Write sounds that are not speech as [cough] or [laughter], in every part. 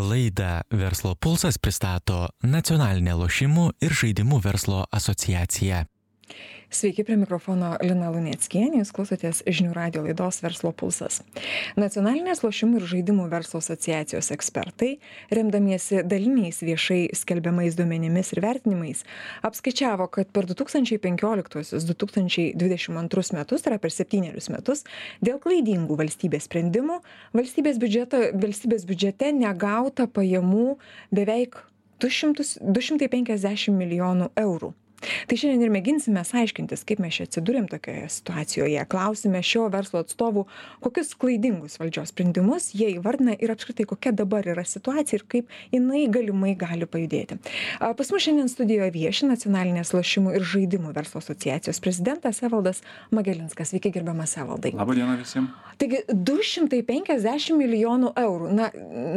Laidą Verslo pulsas pristato Nacionalinė lošimų ir žaidimų verslo asociacija. Sveiki, prie mikrofono Lina Lunieckienė, jūs klausotės žinių radio laidos Verslo pulsas. Nacionalinės lošimų ir žaidimų verslo asociacijos ekspertai, remdamiesi daliniais viešai skelbiamais duomenimis ir vertinimais, apskaičiavo, kad per 2015-2022 metus, tai yra per septynerius metus, dėl klaidingų valstybės sprendimų valstybės, biudžeto, valstybės biudžete negauta pajamų beveik 200, 250 milijonų eurų tai šiandien ir mėginsimės aiškintis kaip mes čia atsidūrėm tokioje situacijoje. Klausime šio verslo atstovų kokius klaidingus valdžios sprendimus jie įvardina ir apskritai kokia dabar yra situacija ir kaip jinai galimai gali pajudėti. A pas mus šiandien studijoje vieši nacionalinės lošimų ir žaidimų verslo asociacijos prezidentas evaldas magalinskas sveiki gerbiamas evaldai. Laba diena visiem. Taigi du šimtai penkiasdešim milijonų eurų. Na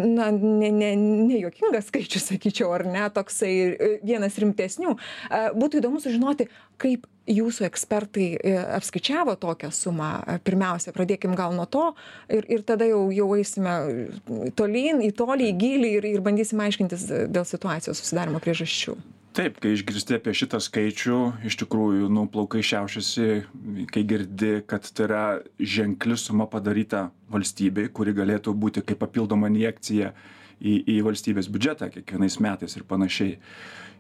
na ne ne nejuokingas skaičius sakyčiau ar ne toksai e, vienas rimtesnių. A būtų būtų įdomu sužinoti kaip jūsų ekspertai e, apskaičiavo tokią sumą. Pirmiausia pradėkim gal nuo to ir ir tada jau jau eisime tolyn į tolį į gylį ir ir bandysim aiškintis dėl situacijos susidarymo priežasčių. Taip kai išgirsti apie šitą skaičių iš tikrųjų nu plaukai šiaušiasi kai girdi kad tai yra ženkli suma padaryta valstybei kuri galėtų būti kaip papildoma injekcija į į valstybės biudžetą kiekvienais metais ir panašiai.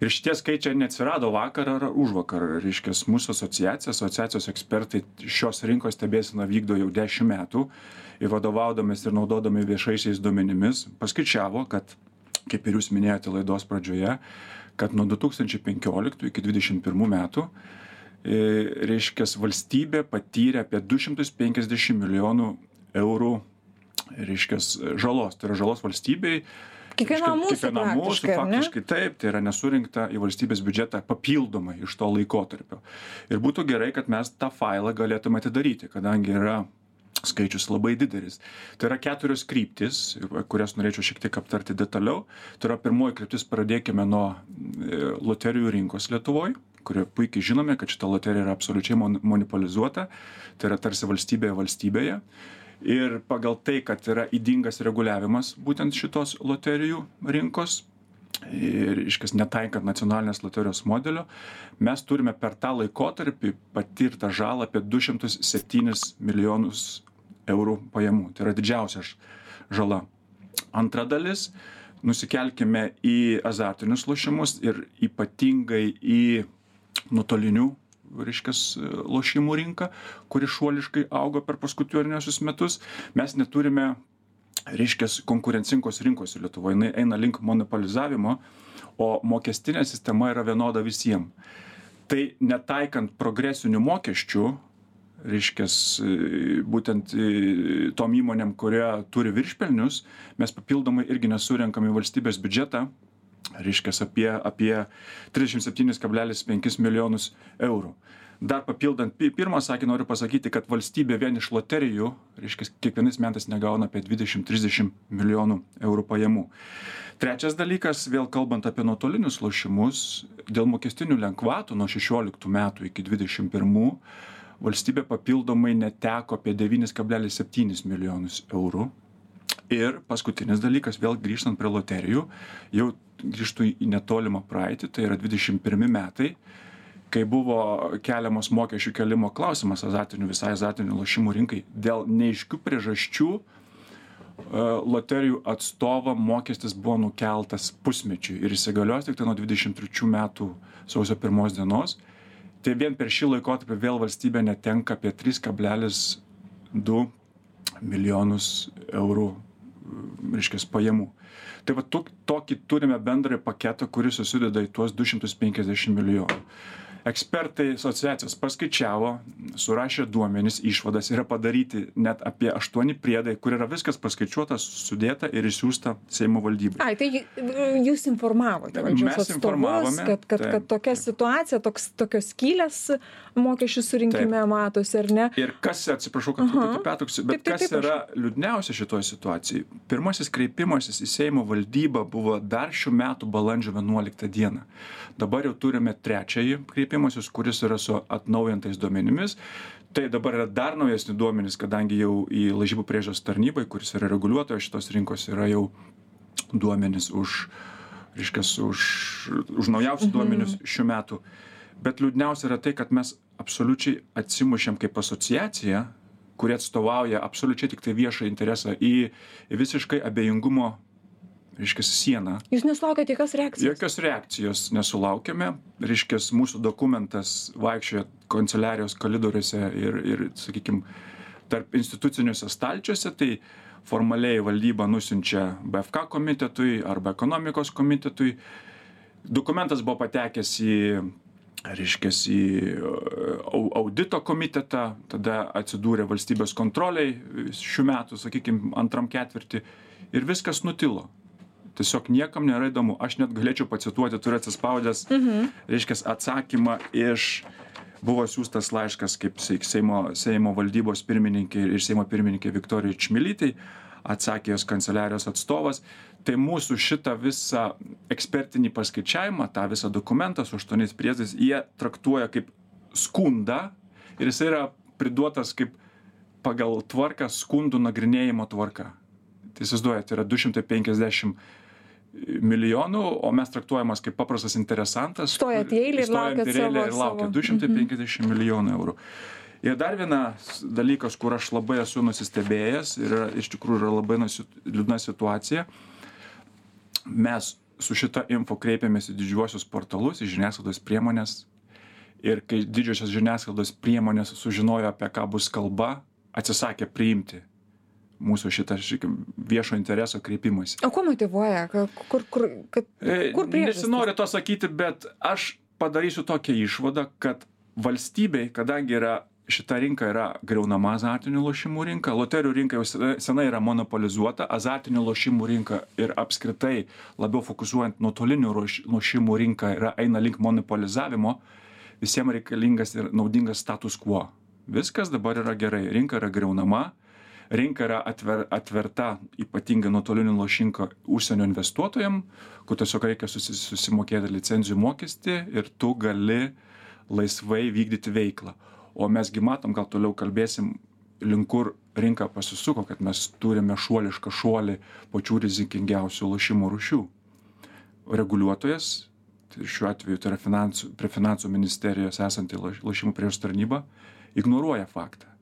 Ir šitie skaičiai neatsirado vakar ar užvakar. Reiškias mūsų asociacija asociacijos ekspertai šios rinkos stebėseną vykdo jau dešim metų. Ir vadovaudamiesi ir naudodami viešaisiais duomenimis paskaičiavo kad kaip ir jūs minėjote laidos pradžioje kad nuo du tūkstančiai penkioliktų iki dvidešim pirmų metų e, reiškias valstybė patyrė apie du šimtus penkiasdešim milijonų eurų reiškias žalos tai yra žalos valstybei Kiekvienam mūsų kiekvienam mūsų faktiškai taip, tai yra nesurinkta į valstybės biudžetą papildomai iš to laikotarpio. Ir būtų gerai, kad mes tą failą galėtume atidaryti, kadangi yra skaičius labai didelis. Tai yra keturios kryptis, kurias norėčiau šiek tiek aptarti detaliau. Tai yra pirmoji kryptis, pradėkime nuo e, loterijų rinkos Lietuvoje kurie puikiai žinome, kad šita loterija yra absoliučiai monopolizuota, tai yra tarsi valstybėje valstybėje ir pagal tai kad yra ydingas reguliavimas būtent šitos loterijų rinkos ir reiškias netaikant nacionalinės loterijos modelio mes turime per tą laikotarpį patirtą žalą apie du šimtus septynis milijonus eurų pajamų. Tai yra didžiausia žala. Antra dalis nusikelkime į azartinius lošimus ir ypatingai į nuotolinių reiškias lošimų rinką kuri šuoliškai augo per paskutiniuosius metus. Mes neturime reiškias konkurencingos rinkos lietuvoj jinai eina link monopolizavimo o mokestinė sistema yra vienoda visiem. Tai netaikant progresinių mokesčių reiškias būtent tom įmonėm kurie turi viršpelnius mes papildomai irgi nesurenkam į valstybės biudžetą reiškias apie apie trisdešim septynis kablelis penkis milijonus eurų. Dar papildant pi pirmą sakinį noriu pasakyti kad valstybė vien iš loterijų reiškias kiekvienais metais negauna apie dvidešim trisdešim milijonų eurų pajamų. Trečias dalykas vėl kalbant apie nuotolinius lošimus dėl mokestinių lengvatų nuo šešioliktų metų iki dvidešim pirmų valstybė papildomai neteko apie devynis kablelis septynis milijonus eurų ir paskutinis dalykas vėl grįžtant prie loterijų jau grįžtu į netolimą praeitį tai yra dvidešim pirmi metai kai buvo keliamas mokesčių kėlimo klausimas azartinių visai azartinių lošimų rinkai dėl neaiškių priežasčių e, loterijų atstovam mokestis buvo nukeltas pusmečiui ir įsigalios tiktai nuo dvidešim trečių metų sausio pirmos dienos. Tai vien per šį laikotarpį vėl valstybė netenka apie tris kablelis du milijonus eurų reiškias pajamų. Tai va tok tokį turime bendrąjį paketą kuris susideda į tuos du šimtus penkiasdešim milijonų ekspertai asociacijos paskaičiavo surašė duomenis išvadas yra padaryti net apie aštuoni priedai kur yra viskas paskaičiuota sudėta ir išsiųsta seimo valdybai. Ai tai jūs informavote valdžios atstovus kad kad kad tokia situacija toks tokios skylės mokesčių surinkime matosi ar ne? Ir kas atsiprašau kad truputį pertrauksiu bet kas yra liūdniausia šitoj situacijoj pirmasis kreipimasis į seimo valdybą buvo dar šių metų balandžio vienuoliktą dieną. Dabar jau turime trečiąjį kreipimasis kuris yra su atnaujintais duomenimis tai dabar yra dar naujesni duomenys kadangi jau į lažybų priežiūros tarnybai kuris yra reguliuotojas šitos rinkos yra jau duomenis, už, reiškia, už, už naujausius mhm. duomenis šių metų. Bet liūdniausia yra tai, kad mes absoliučiai atsimušėm kaip asociacija, kurie atstovauja absoliučiai tik tai viešą interesą į visiškai abejingumo reiškias sieną. Jūs nesulaukėte jokios reakcijos? Jokios reakcijos nesulaukėme. Reiškias mūsų dokumentas vaikščioja kanceliarijos koridoriuose ir, ir sakykime, tarp instituciniuose stalčiuose, tai formaliai valdyba nusinčia BFK komitetui arba ekonomikos komitetui. Dokumentas buvo patekęs į reiškias į audito komitetą, tada atsidūrė valstybės kontroliai šių metų, sakykime, antram ketvirtį ir viskas nutilo tiesiog niekam nėra įdomu. Aš net galėčiau pacituoti, turiu atsispaudęs, mhm. reiškia, atsakymą iš buvo siūstas laiškas kaip Seimo, Seimo valdybos pirmininkė ir Seimo pirmininkė Viktorija Čmilytai, atsakė jos kanceliarijos atstovas. Tai mūsų šitą visą ekspertinį paskaičiavimą, tą visą dokumentą su aštuoniais priedais, jie traktuoja kaip skundą ir jis yra priduotas kaip pagal tvarką skundų nagrinėjimo tvarka. Tai įsivaizduojate, yra 250 milijonų, o mes traktuojamas kaip paprastas interesantas. Stojat į eilę ir laukiat savo. Ir laukia 250 mhm. milijonų eurų. Ir dar vienas dalykas, kur aš labai esu nusistebėjęs ir iš tikrųjų yra labai liūdna situacija. Mes su šita info kreipiamės į didžiuosius portalus, į žiniasklaidos priemonės. Ir kai didžiosios žiniasklaidos priemonės sužinojo, apie ką bus kalba, atsisakė priimti mūsų šitą šikim, viešo intereso kreipimąsi. O kuo motivuoja? Kur, kur, kad, e, kur priežastis? Nesinori to sakyti, bet aš padarysiu tokią išvadą, kad valstybei, kadangi yra šita rinka yra greunama azartinių lošimų rinka, loterijų rinka jau senai yra monopolizuota, azartinių lošimų rinka ir apskritai labiau fokusuojant nuotolinių lošimų rinką yra eina link monopolizavimo, visiems reikalingas ir naudingas status quo. Viskas dabar yra gerai, rinka yra greunama, rinka yra atver, atverta ypatingai nuotolinių lošinko užsienio investuotojam, kur tiesiog reikia susi, susimokėti licenzijų mokestį ir tu gali laisvai vykdyti veiklą. O mesgi matom, gal toliau kalbėsim, link kur rinka pasisuko, kad mes turime šuolišką šuolį pačių rizikingiausių lošimo rušių. Reguliuotojas, tai šiuo atveju tai yra finansų, prie finansų ministerijos esanti lošimų priežos tarnyba, ignoruoja faktą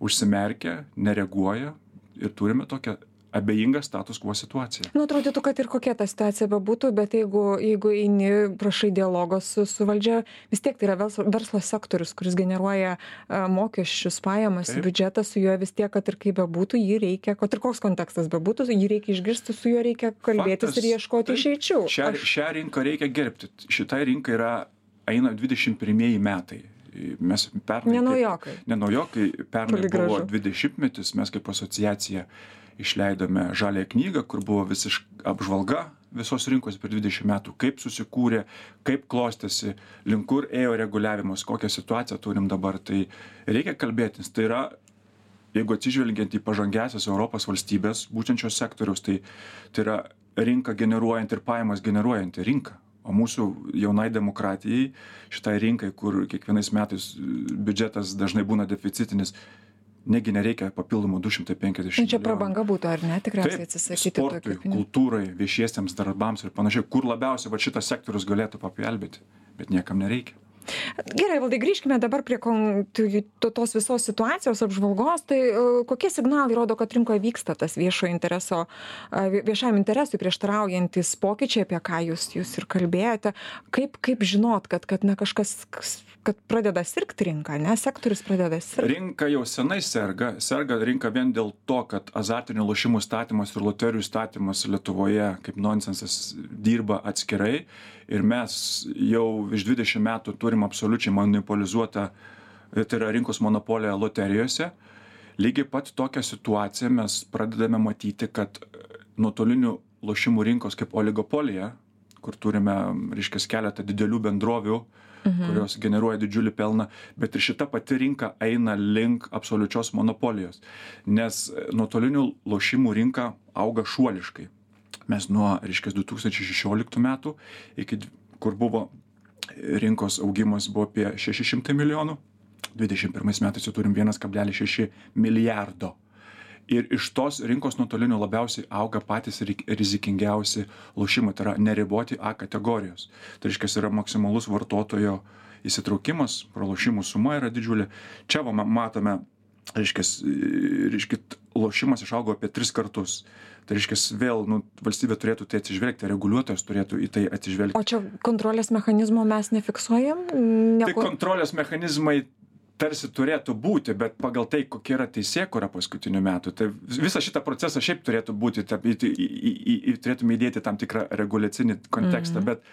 užsimerkia nereaguoja ir turime tokią abejingą status quo situaciją. Nu, atrodytų, kad ir kokia ta situacija bebūtų, bet jeigu, jeigu eini, prašai dialogo su, su valdžia, vis tiek tai yra verslo, verslo sektorius, kuris generuoja uh, mokesčius, pajamas, Taip. biudžetą, su juo vis tiek, kad ir kaip bebūtų, jį reikia, kad ir koks kontekstas bebūtų, jį reikia išgirsti, su juo reikia kalbėtis ir ieškoti išeičių. Šią, šią rinką reikia gerbti. Šitai rinkai yra, eina 21 metai mes pernai. Ne naujokai. Ne naujokai, pernai buvo 20 metis, mes kaip asociacija išleidome žalę knygą, kur buvo visiškai apžvalga visos rinkos per 20 metų, kaip susikūrė, kaip klostėsi, link kur ėjo reguliavimas, kokią situaciją turim dabar. Tai reikia kalbėtis. Tai yra, jeigu atsižvelgiant į pažangesias Europos valstybės, būtent šios sektoriaus, tai, tai yra rinka generuojanti ir pajamas generuojanti rinka o mūsų jaunai demokratijai šitai rinkai kur kiekvienais metais biudžetas dažnai būna deficitinis negi nereikia papildomų du šimtai penkiasdešim nu, čia prabanga būtų ar ne tikriausiai atsisakyti sportui kultūrai viešiesiems darbams ir panašiai kur labiausiai vat šitas sektorius galėtų pagelbėti bet niekam nereikia Gerai, valdai, grįžkime dabar prie tos visos situacijos apžvalgos. Tai e, kokie signalai rodo, kad rinkoje vyksta tas viešo intereso, viešam interesui prieštaraujantis pokyčiai, apie ką jūs, jūs ir kalbėjote. Kaip, kaip žinot, kad, kad na, kažkas kad pradeda sirgti rinka, ne, sektorius pradeda sirgti. Rinka jau senai serga, serga rinka vien dėl to, kad azartinių lošimų statymas ir loterijų statymas Lietuvoje kaip nonsensas dirba atskirai ir mes jau iš 20 metų turim absoliučiai monopolizuotą, tai yra rinkos monopoliją loterijose. Lygiai pat tokią situaciją mes pradedame matyti, kad nuotolinių lošimų rinkos kaip oligopolija, kur turime, reiškia, keletą didelių bendrovių, mhm. kurios generuoja didžiulį pelną, bet ir šita pati rinka eina link absoliučios monopolijos, nes nuotolinių lošimų rinka auga šuoliškai mes nuo, reiškia, 2016 metų, iki, kur buvo rinkos augimas buvo apie 600 milijonų, 21 metais jau turim 1,6 milijardo. ir iš tos rinkos nuotolinių labiausiai auga patys rizikingiausi lošimai tai yra neriboti a kategorijos. Tai reiškias yra maksimalus vartotojo įsitraukimas pralošimų suma yra didžiulė. Čia va matome reiškias reiškia lošimas išaugo apie tris kartus tai reiškias vėl nu valstybė turėtų tai atsižvelgti reguliuotojas turėtų į tai atsižvelgti o čia kontrolės mechanizmo mes nefiksuojam tai kontrolės mechanizmai tarsi turėtų būti bet pagal tai kokia yra teisėkūra paskutinių metų tai visą šitą procesą šiaip turėtų būti į į į į turėtume įdėti tam tikrą reguliacinį kontekstą Mhm. bet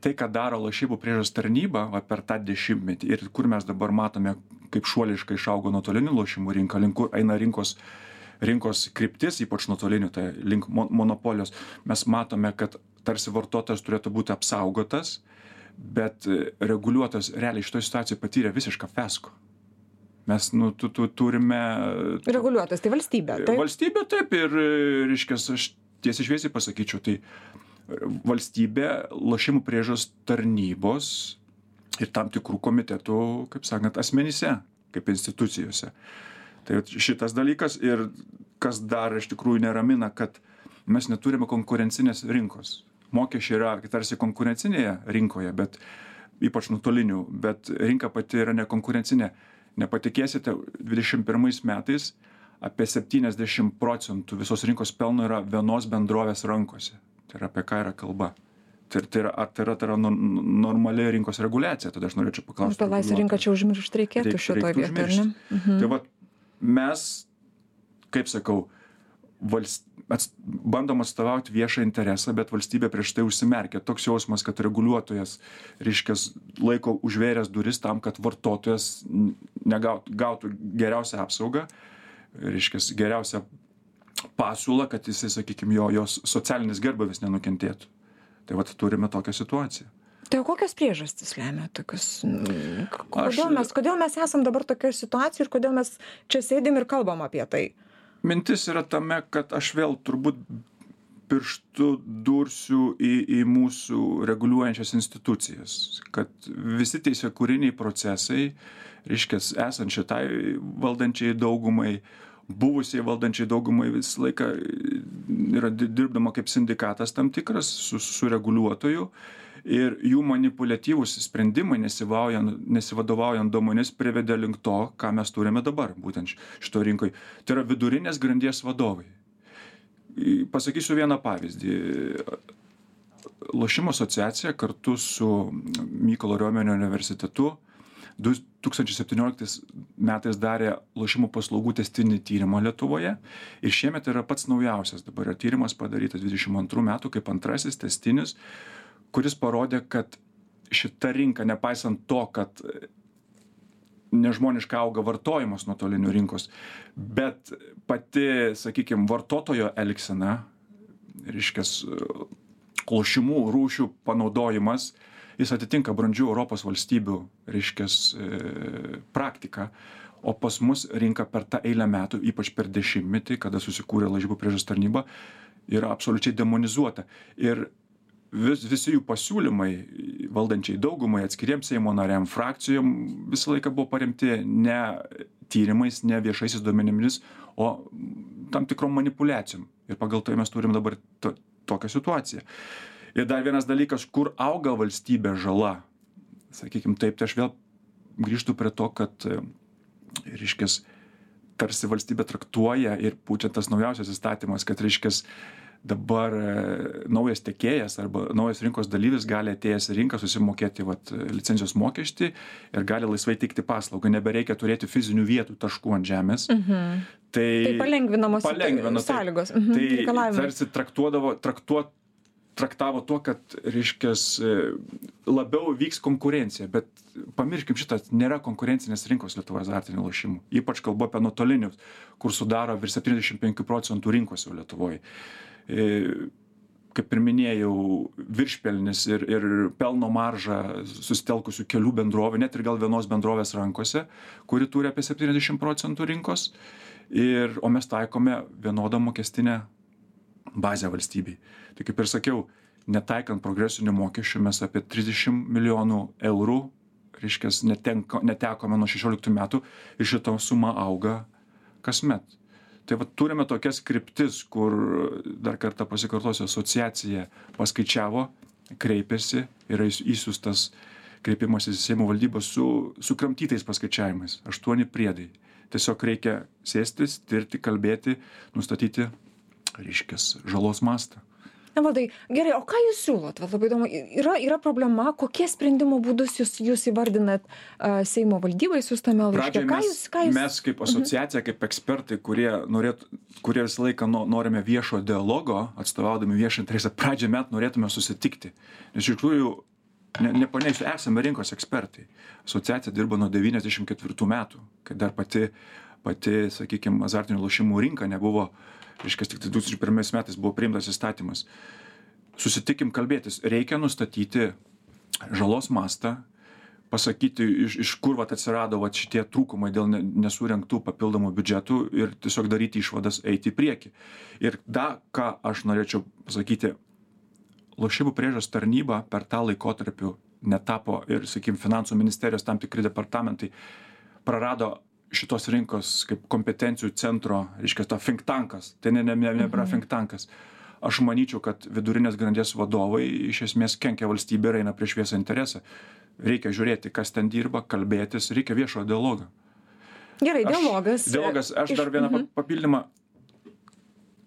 tai ką daro lošimų priežiūros tarnyba va per tą dešimtmetį ir kur mes dabar matome kaip šuoliškai išaugo nuotolinių lošimų rinka link kur eina rinkos rinkos kryptis ypač nuotolinių tai link mo monopolijos mes matome kad tarsi vartotojas turėtų būti apsaugotas bet e, reguliuotojas realiai šitoj situacijoj patyrė visišką fiasko. Mes nu tu tu turime reguliuotojas tai valstybė taip? valstybė taip ir e, reiškias aš tiesiai šviesiai pasakyčiau tai valstybė lošimų priežiūros tarnybos ir tam tikrų komitetų kaip sakant asmenyse kaip institucijose tai šitas dalykas ir kas dar iš tikrųjų neramina kad mes neturime konkurencinės rinkos. Mokesčiai yra tarsi konkurencinėje rinkoje bet ypač nuotolinių bet rinka pati yra nekonkurencinė. Nepatikėsite dvidešim pirmais metais apie septyniasdešim procentų visos rinkos pelno yra vienos bendrovės rankose. Tai yra apie ką yra kalba. Tai tai yra ar tai yra tai yra no normali rinkos reguliacija? Tada aš norėčiau paklaust apie laisvą rinką čia užmiršt reikėtų Reik- šitoj reiktų vietoj ar ne? užmiršt. Mhm. tai vat mes kaip sakau vals ats bandom atstovaut viešą interesą bet valstybė prieš tai užsimerkia. Toks jausmas kad reguliuotojas reiškias laiko užvėręs duris tam kad vartotojas negaut gautų geriausią apsaugą reiškias geriausią pasiūlą kad jisai sakykim jo jos socialinis gerbūvis nenukentėtų. Tai vat turime tokią situaciją tai o kokios priežastys lemia tokius kodėl mes kodėl mes esam dabar tokioj situacijoj ir kodėl mes čia sėdim ir kalbam apie tai? Mintis yra tame kad aš vėl turbūt pirštu dursiu į į mūsų reguliuojančias institucijas kad visi teisėkūriniai procesai reiškias esant šitai valdančiajai daugumai buvusiai valdančiajai daugumai visą laiką yra di dirbdama kaip sindikatas tam tikras su su reguliuotoju ir jų manipuliatyvūs sprendimai nesivaujant nesivadovaujant duomenimis privedė link to ką mes turime dabar būtent šitoj rinkoj. Tai yra vidurinės grandies vadovai. Pasakysiu vieną pavyzdį. Lošimų asociacija kartu su mykolo riomerio universitetu du tūkstančiai septynioliktais metais darė lošimų paslaugų tęstinį tyrimą lietuvoje ir šiemet yra pats naujausias. Dabar yra tyrimas padarytas dvidešim antrų metų kaip antrasis tęstinis kuris parodė kad šita rinka nepaisant to kad nežmoniškai auga vartojimas nuotolinių rinkos bet pati sakykim vartotojo elgsena reiškias lošimų rūšių panaudojimas jis atitinka brandžių europos valstybių reiškias e, praktiką o pas mus rinka per tą eilę metų ypač per dešimtmetį kada susikūrė lažybų priežiūros tarnyba yra absoliučiai demonizuota. Ir vis visi jų pasiūlymai valdančiai daugumai atskiriem seimo nariam frakcijom visą laiką buvo paremti ne tyrimais ne viešaisiais duomenimis o tam tikrom manipuliacijom. Ir pagal tai mes turim dabar to tokią situaciją. Ir dar vienas dalykas kur auga valstybės žala? Sakykim taip tai aš vėl grįžtu prie to kad reiškias tarsi valstybė traktuoja ir būtent tas naujausias įstatymas kad reiškias dabar naujas tiekėjas arba naujas rinkos dalyvis gali atėjęs į rinką susimokėti vat licencijos mokestį ir gali laisvai teikti paslaugą. Nebereikia turėti fizinių vietų taškų ant žemės. Mhm. tai tai palengvinamos palengvina, taip. sąlygos. Mhm, tai reikalavimai. tarsi traktuodavo traktuot traktavo tuo kad reiškias e, labiau vyks konkurencija. Bet pamirškim šitą nėra konkurencinės rinkos lietuvoj azartinių lošimų. Ypač kalbu apie nuotolinius kur sudaro virš septyniasdešim penkių procentų rinkos jau lietuvoj. e, kaip ir minėjau viršpelnis ir ir pelno marža susitelkusių kelių bendrovių net ir gal vienos bendrovės rankose kuri turi apie septyniasdešim procentų rinkos. Ir o mes taikome vienodą mokestinę bazę valstybei. Tai kaip ir sakiau netaikant progresinių mokesčių mes apie trisdešim milijonų eurų netenka netekome nuo šešioliktų metų ir šita suma auga kasmet tai vat turime tokias kryptis kur dar kartą pasikartosiu asociacija paskaičiavo kreipėsi yra išsiųstas kreipimasis į seimo valdybą su sukramtytais paskaičiavimais. Aštuoni priedai. Tiesiog reikia sėstis tirti kalbėti nustatyti reiškias žalos mastą evaldai gerai o ką jūs siūlot? Vat labai įdomu yra yra problema kokie sprendimo būdus jūs jūs įvardinat a seimo valdybai siųstame laiške? Ką jūs ką jūs mes kaip asociacija kaip ekspertai kurie norėtų kurie visą laiką no norime viešo dialogo atstovaudami viešą interesą pradžią metų norėtume susitikti. Nes iš tikrųjų ne nepaneigsiu esame rinkos ekspertai. Asociacija dirba nuo devyniasdešim ketvirtų metų kai dar pati pati sakykim azartinių lošimų rinka nebuvo reiškias du tūkstančiai pirmais metais buvo priimtas įstatymas. Susitikim kalbėtis. Reikia nustatyti žalos mastą pasakyti iš iš kur vat atsirado vat šitie trūkumai dėl ne nesurengtų papildomų biudžetų ir tiesiog daryti išvadas eiti į priekį. Ir dar ką aš norėčiau pasakyti lošimų priežiūros tarnyba per tą laikotarpiu netapo ir sakykim finansų ministerijos tam tikri departamentai prarado šitos rinkos kaip kompetencijų centro reiškia to think tankas. Tai ne ne ne nebėra Mhm. think tankas. Aš manyčiau kad vidurinės grandies vadovai iš esmės kenkia valstybei ir eina prieš viešą interesą. Reikia žiūrėti kas ten dirba kalbėtis reikia viešo dialogo. Gerai Aš- dialogas dialogas aš iš- dar vieną mhm. pa- papildymą.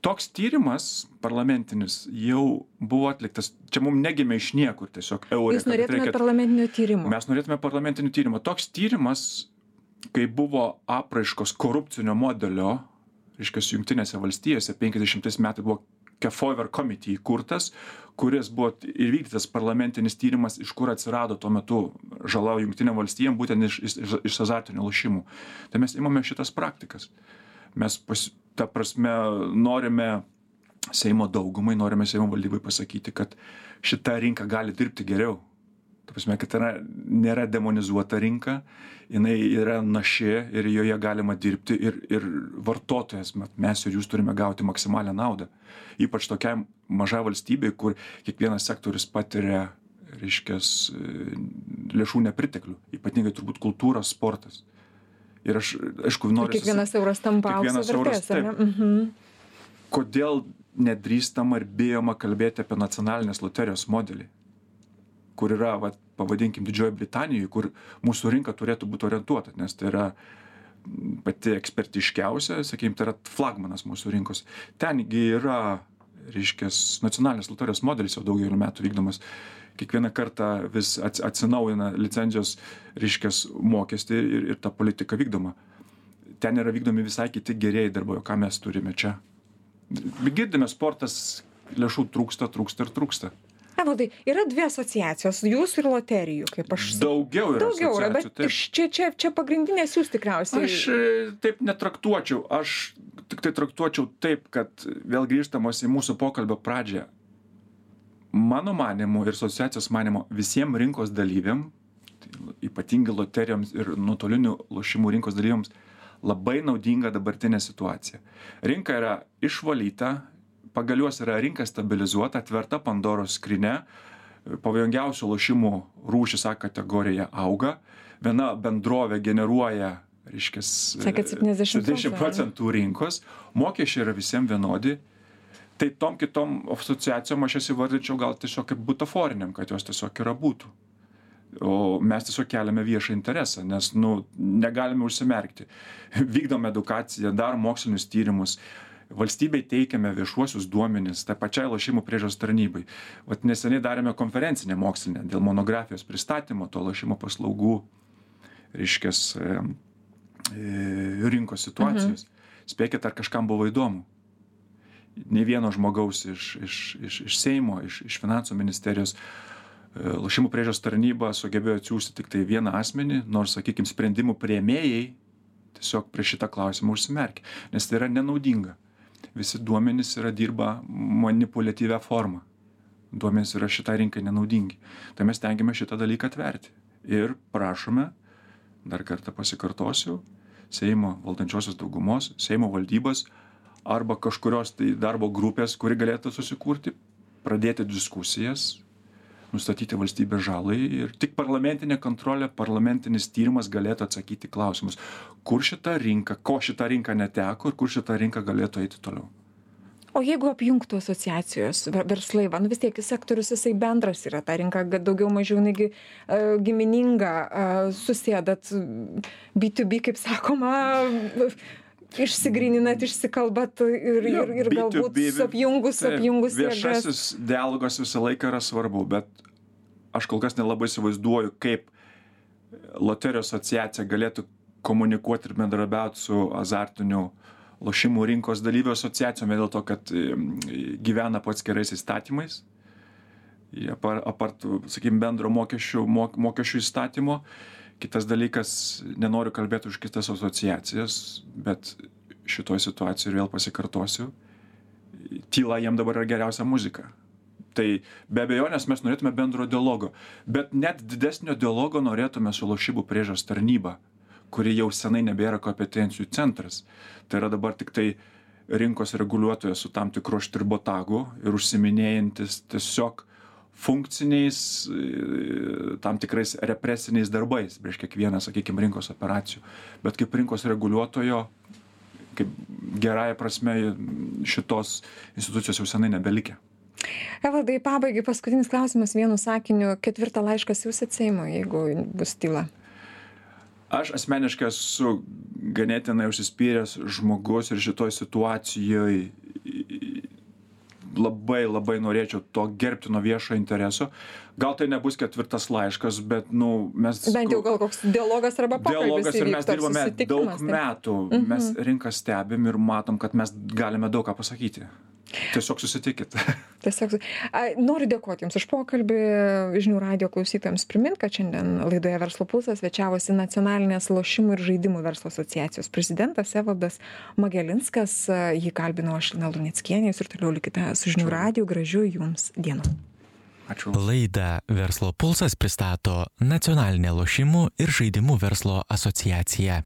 Toks tyrimas parlamentinis jau buvo atliktas čia mum negimė iš niekur tiesiog jūs eureka kad norėtumėt reikia parlamentinio tyrimo? Mes norėtume parlamentinio tyrimo. Toks tyrimas kai buvo apraiškos korupcinio modelio reiškias jungtinėse valstijose penkiasdešimtais metais buvo kefauver committee įkurtas kuris buvo įvykdytas parlamentinis tyrimas iš kur atsirado tuo metu žala jungtinėm valstijom būtent iš iš iš azartinių lošimų. Tai mes imame šitas praktikas. Mes pas ta prasme norime seimo daugumai norime seimo valdybai pasakyti kad šita rinka gali dirbti geriau ta prasme kad yra nėra demonizuota rinka jinai yra naši ir joje galima dirbti ir ir vartotojas mat mes ir jūs turime gauti maksimalią naudą. Ypač tokiai mažai valstybei kur kiekvienas sektorius patiria reiškias e, lėšų nepriteklių ypatingai turbūt kultūra sportas. Ir aš aišku noriu kiekvienas euras tampa aukso vertės ar ne? mhm. Kodėl nedrįstama ir bijoma kalbėti apie nacionalinės loterijos modelį kur yra vat pavadinkim didžiojoj britanijoj kur mūsų rinka turėtų būt orientuota nes tai yra pati ekspertiškiausia sakykim tai yra flagmanas mūsų rinkos. Ten gi yra reiškias nacionalinės loterijos modelis jau daugelį metų vykdomas. Kiekvieną kartą vis ats atsinaujina licenzijos reiškias mokestį ir ir ta politika vykdoma. Ten yra vykdomi visai kiti gerieji darbai o ką mes turime čia? Girdime sportas lėšų trūksta trūksta ir trūksta evaldai yra dvi asociacijos jūsų ir loterijų kaip aš daugiau yra daugiau yra bet iš čia čia čia pagrindinės jūs tikriausiai Aš e, taip netraktuočiau, aš tik tai traktuočiau taip, kad vėl grįžtamas į mūsų pokalbio pradžią, mano manimu ir asociacijos manimu visiems rinkos dalyviam, tai ypatingai loterijoms ir nuotolinių lošimų rinkos dalyviams, labai naudinga dabartinė situacija. Rinka yra išvalyta, pagal juos yra rinka stabilizuota, atverta Pandoros skrinė, pavojingiausių lošimų rūšis A kategorija auga, viena bendrovė generuoja, reiškia, Sakėt, 70 70 procentų rinkos, mokesčiai yra visiems vienodi. Tai tom kitom asociacijom aš jas įvardinčiau gal tiesiog kaip butaforiniam, kad jos tiesiog yra būtų. O mes tiesiog keliame viešą interesą, nes nu, negalime užsimerkti. [laughs] Vykdom edukaciją, darom mokslinius tyrimus, valstybei teikiame viešuosius duomenis, tai pačiai lošimų priežos tarnybai. Vat neseniai darėme konferencinę mokslinę dėl monografijos pristatymo to lošimo paslaugų, reiškia, rinkos situacijos. Mhm. Spėkit, ar kažkam buvo įdomu. Ne vieno žmogaus iš, iš, iš, iš Seimo, iš, iš finansų ministerijos e, lošimų priežios tarnyba sugebėjo atsiųsti tik tai vieną asmenį, nors, sakykime, sprendimų prieimėjai tiesiog prieš šitą klausimą užsimerkė, nes tai yra nenaudinga. Visi duomenys yra dirba manipuliatyvę formą. Duomenys yra šitai rinkai nenaudingi. Tai mes tengiame šitą dalyką atverti. Ir prašome, dar kartą pasikartosiu, Seimo valdančiosios daugumos, Seimo valdybos arba kažkurios tai darbo grupės, kuri galėtų susikurti, pradėti diskusijas nustatyti valstybės žalai ir tik parlamentinė kontrolė, parlamentinis tyrimas galėtų atsakyti klausimus, kur šita rinka, ko šita rinka neteko ir kur šita rinka galėtų eiti toliau. O jeigu apjungtų asociacijos verslai, va, nu vis tiek sektorius jisai bendras yra, ta rinka daugiau mažiau negi uh, gimininga, uh, susėdat B2B, kaip sakoma, išsigryninat, išsikalbat ir, ir, ir galbūt B2B, apjungus, apjungus. Viešasis dialogas visą laiką yra svarbu, bet aš kol kas nelabai įsivaizduoju, kaip loterijos asociacija galėtų komunikuoti ir bendrabiauti su azartiniu lošimų rinkos dalyvių asociacijom, dėl to, kad gyvena pats gerais įstatymais, Jie apar- apart, sakykime, bendro mokesčių, mok, mokesčių įstatymo. Kitas dalykas, nenoriu kalbėti už kitas asociacijas, bet šitoje situacijoje ir vėl pasikartosiu, tyla jiem dabar yra geriausia muzika. Tai be abejonės mes norėtume bendro dialogo, bet net didesnio dialogo norėtume su lošybų priežas tarnyba, kuri jau senai nebėra kompetencijų centras. Tai yra dabar tik tai rinkos reguliuotojas su tam tikru štribotagu ir užsiminėjantis tiesiog funkciniais, e, tam tikrais represiniais darbais prieš kiekvieną, sakykime, rinkos operacijų. Bet kaip rinkos reguliuotojo, kaip gerąją prasme šitos institucijos jau senai nebelikę. Evaldai, pabaigai paskutinis klausimas vienu sakiniu. Ketvirtą laišką siūsit Seimo, jeigu bus tyla. Aš asmeniškai esu ganėtinai užsispyręs žmogus ir šitoj situacijoje labai labai norėčiau to gerbtino viešo intereso. Gal tai nebus ketvirtas laiškas, bet, nu, mes... Bent jau gal koks dialogas arba pokalbis. Dialogas ir mes dirbame daug taip. metų, mes rinką stebim ir matom, kad mes galime daug ką pasakyti. Tiesiog susitikit. [laughs] Tiesiog, a, noriu dėkoti Jums už pokalbį. Žinių radio klausytojams primint, kad šiandien laidoje Verslo pulsas svečiavosi Nacionalinės lošimų ir žaidimų verslo asociacijos prezidentas Evaldas Magelinskas. Jį kalbino aš Lina Lunickienė. Jūs ir toliau likite su žinių radio. Gražių Jums dienų. Ačiū. Laidą Verslo pulsas pristato Nacionalinė lošimų ir žaidimų verslo asociacija.